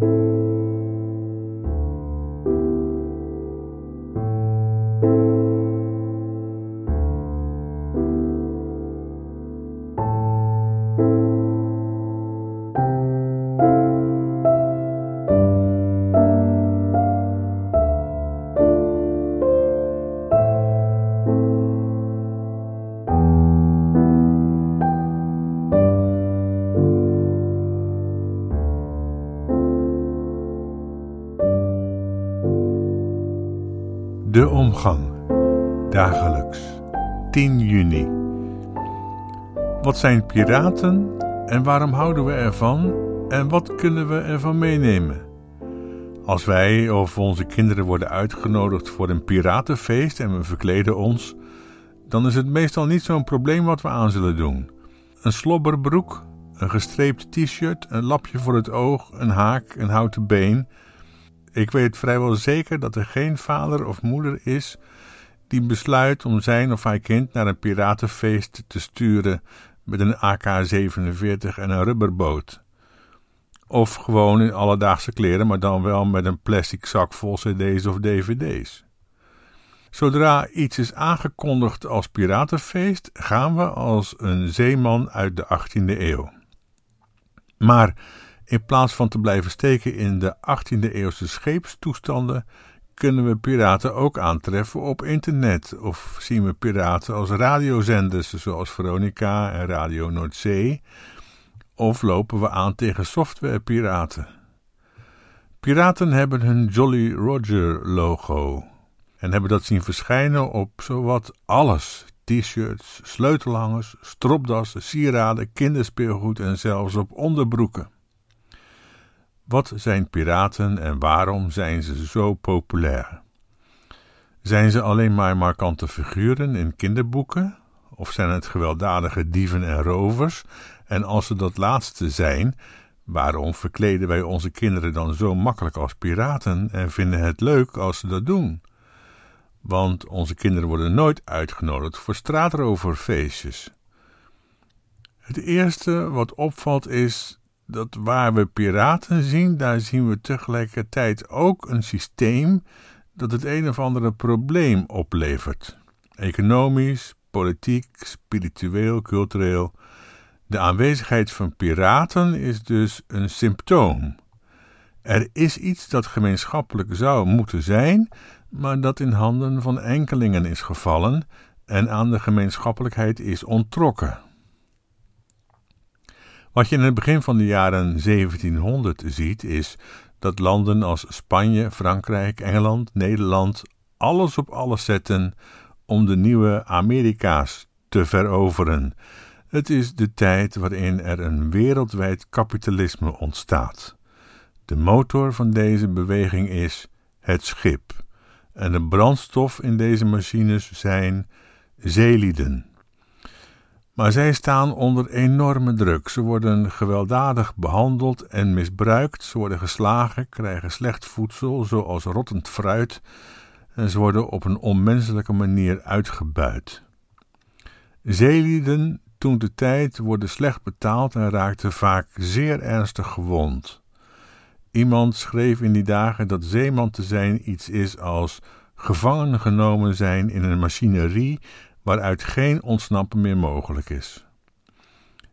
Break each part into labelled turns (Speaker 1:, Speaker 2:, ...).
Speaker 1: De Dagelijks. 10 juni. Wat zijn piraten en waarom houden we ervan en wat kunnen we ervan meenemen? Als wij of onze kinderen worden uitgenodigd voor een piratenfeest en we verkleden ons, dan is het meestal niet zo'n probleem wat we aan zullen doen. Een slobberbroek, een gestreept t-shirt, een lapje voor het oog, een haak, een houten been ik weet vrijwel zeker dat er geen vader of moeder is die besluit om zijn of haar kind naar een piratenfeest te sturen met een AK-47 en een rubberboot. Of gewoon in alledaagse kleren, maar dan wel met een plastic zak vol cd's of dvd's. Zodra iets is aangekondigd als piratenfeest, gaan we als een zeeman uit de 18e eeuw. Maar in plaats van te blijven steken in de 18e eeuwse scheepstoestanden, kunnen we piraten ook aantreffen op internet of zien we piraten als radiozenders zoals Veronica en Radio Noordzee of lopen we aan tegen softwarepiraten. Piraten hebben hun Jolly Roger logo en hebben dat zien verschijnen op zowat alles: t-shirts, sleutelhangers, stropdassen, sieraden, kinderspeelgoed en zelfs op onderbroeken. Wat zijn piraten en waarom zijn ze zo populair? Zijn ze alleen maar markante figuren in kinderboeken? Of zijn het gewelddadige dieven en rovers? En als ze dat laatste zijn, waarom verkleden wij onze kinderen dan zo makkelijk als piraten en vinden het leuk als ze dat doen? Want onze kinderen worden nooit uitgenodigd voor straatroverfeestjes. Het eerste wat opvalt is dat waar we piraten zien, daar zien we tegelijkertijd ook een systeem dat het een of andere probleem oplevert. Economisch, politiek, spiritueel, cultureel. De aanwezigheid van piraten is dus een symptoom. Er is iets dat gemeenschappelijk zou moeten zijn, maar dat in handen van enkelingen is gevallen en aan de gemeenschappelijkheid is onttrokken. Wat je in het begin van de jaren 1700 ziet, is dat landen als Spanje, Frankrijk, Engeland, Nederland alles op alles zetten om de nieuwe Amerika's te veroveren. Het is de tijd waarin er een wereldwijd kapitalisme ontstaat. De motor van deze beweging is het schip, en de brandstof in deze machines zijn zeelieden. Maar zij staan onder enorme druk. Ze worden gewelddadig behandeld en misbruikt. Ze worden geslagen, krijgen slecht voedsel, zoals rottend fruit. En ze worden op een onmenselijke manier uitgebuit. Zeelieden toen de tijd worden slecht betaald en raakten vaak zeer ernstig gewond. Iemand schreef in die dagen dat zeeman te zijn iets is als gevangen genomen zijn in een machinerie waaruit geen ontsnappen meer mogelijk is.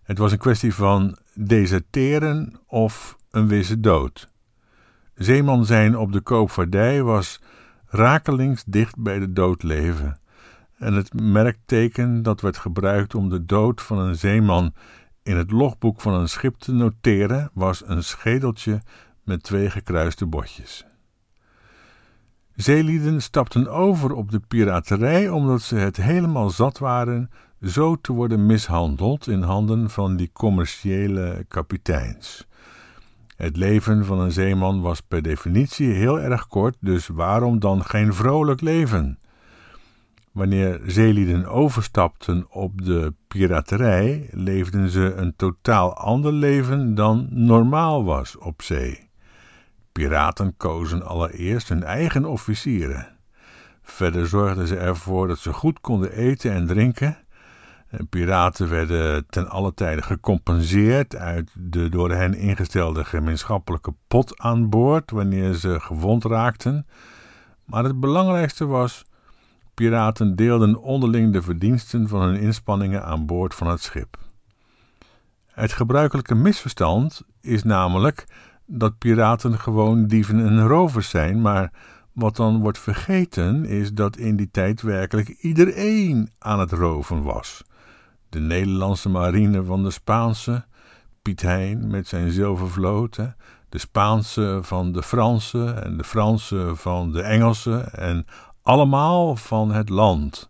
Speaker 1: Het was een kwestie van deserteren of een wisse dood. Zeeman zijn op de koopvaardij was rakelings dicht bij de dood leven. En het merkteken dat werd gebruikt om de dood van een zeeman in het logboek van een schip te noteren was een schedeltje met twee gekruiste botjes. Zeelieden stapten over op de piraterij omdat ze het helemaal zat waren zo te worden mishandeld in handen van die commerciële kapiteins. Het leven van een zeeman was per definitie heel erg kort, dus waarom dan geen vrolijk leven? Wanneer zeelieden overstapten op de piraterij, leefden ze een totaal ander leven dan normaal was op zee. Piraten kozen allereerst hun eigen officieren. Verder zorgden ze ervoor dat ze goed konden eten en drinken. Piraten werden ten alle tijde gecompenseerd uit de door hen ingestelde gemeenschappelijke pot aan boord wanneer ze gewond raakten. Maar het belangrijkste was: piraten deelden onderling de verdiensten van hun inspanningen aan boord van het schip. Het gebruikelijke misverstand is namelijk dat piraten gewoon dieven en rovers zijn, maar wat dan wordt vergeten is dat in die tijd werkelijk iedereen aan het roven was. De Nederlandse marine van de Spaanse, Piet Hein met zijn zilvervloot, de Spaanse van de Franse en de Franse van de Engelse en allemaal van het land.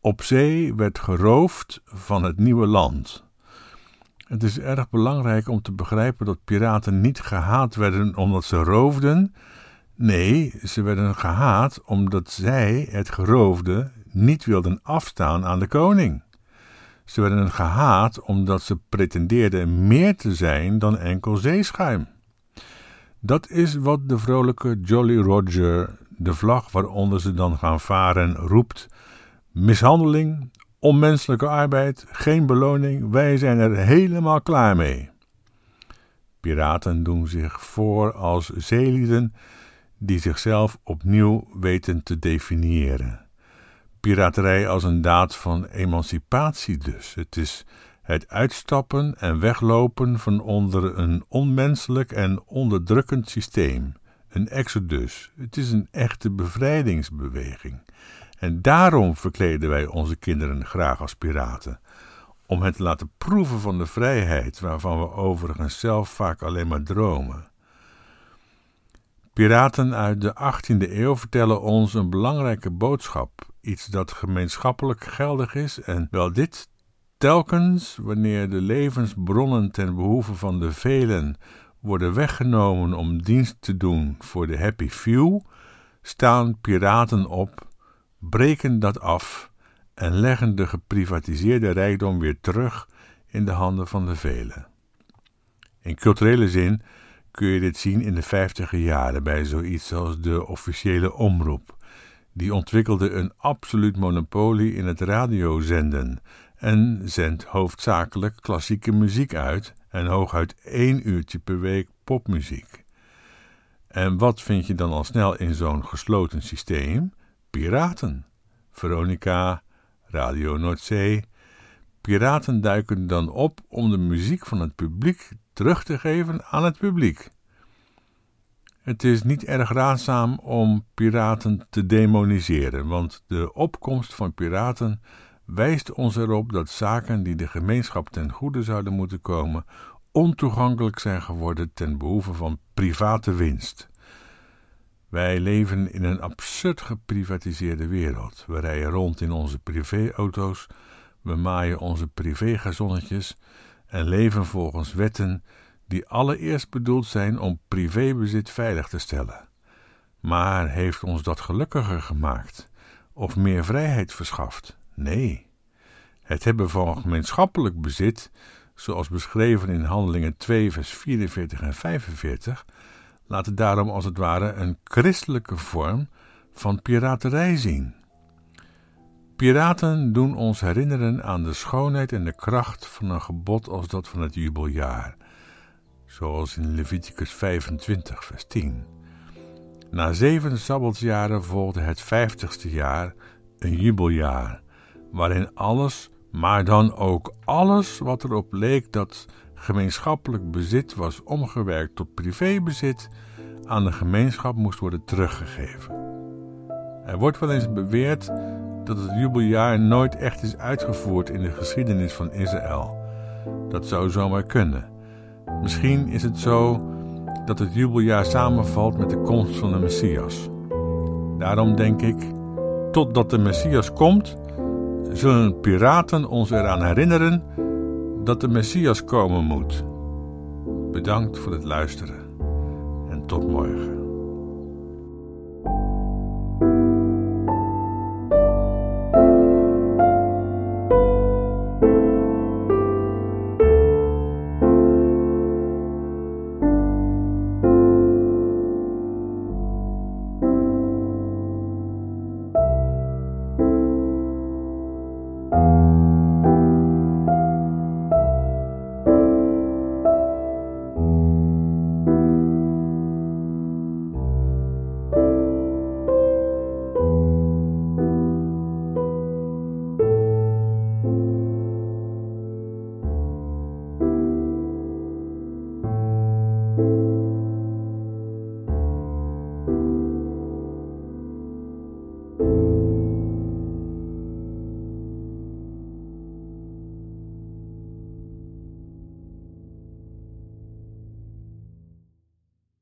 Speaker 1: Op zee werd geroofd van het nieuwe land. Het is erg belangrijk om te begrijpen dat piraten niet gehaat werden omdat ze roofden. Nee, ze werden gehaat omdat zij, het geroofde, niet wilden afstaan aan de koning. Ze werden gehaat omdat ze pretendeerden meer te zijn dan enkel zeeschuim. Dat is wat de vrolijke Jolly Roger, de vlag waaronder ze dan gaan varen, roept: mishandeling, onmenselijke arbeid, geen beloning, wij zijn er helemaal klaar mee. Piraten doen zich voor als zeelieden die zichzelf opnieuw weten te definiëren. Piraterij als een daad van emancipatie dus. Het is het uitstappen en weglopen van onder een onmenselijk en onderdrukkend systeem. Een exodus. Het is een echte bevrijdingsbeweging. En daarom verkleden wij onze kinderen graag als piraten. Om hen te laten proeven van de vrijheid waarvan we overigens zelf vaak alleen maar dromen. Piraten uit de 18e eeuw vertellen ons een belangrijke boodschap, iets dat gemeenschappelijk geldig is en wel dit telkens wanneer de levensbronnen ten behoeve van de velen worden weggenomen om dienst te doen voor de happy few, staan piraten op, breken dat af en leggen de geprivatiseerde rijkdom weer terug in de handen van de velen. In culturele zin kun je dit zien in de vijftiger jaren bij zoiets als de officiële omroep. Die ontwikkelde een absoluut monopolie in het radiozenden en zendt hoofdzakelijk klassieke muziek uit en hooguit één uurtje per week popmuziek. En wat vind je dan al snel in zo'n gesloten systeem? Piraten. Veronica, Radio Noordzee. Piraten duiken dan op om de muziek van het publiek terug te geven aan het publiek. Het is niet erg raadzaam om piraten te demoniseren, want de opkomst van piraten wijst ons erop dat zaken die de gemeenschap ten goede zouden moeten komen, ontoegankelijk zijn geworden ten behoeve van private winst. Wij leven in een absurd geprivatiseerde wereld. We rijden rond in onze privéauto's, we maaien onze privégazonnetjes en leven volgens wetten die allereerst bedoeld zijn om privébezit veilig te stellen. Maar heeft ons dat gelukkiger gemaakt of meer vrijheid verschaft? Nee. Het hebben van gemeenschappelijk bezit, zoals beschreven in Handelingen 2, vers 44 en 45, laat het daarom als het ware een christelijke vorm van piraterij zien. Piraten doen ons herinneren aan de schoonheid en de kracht van een gebod als dat van het jubeljaar, zoals in Leviticus 25, vers 10. Na zeven sabbatsjaren volgde het vijftigste jaar, een jubeljaar, waarin alles, maar dan ook alles wat erop leek dat gemeenschappelijk bezit was omgewerkt tot privébezit, aan de gemeenschap moest worden teruggegeven. Er wordt wel eens beweerd dat het jubeljaar nooit echt is uitgevoerd in de geschiedenis van Israël. Dat zou zomaar kunnen. Misschien is het zo dat het jubeljaar samenvalt met de komst van de Messias. Daarom denk ik, totdat de Messias komt, zullen piraten ons eraan herinneren dat de Messias komen moet. Bedankt voor het luisteren en tot morgen.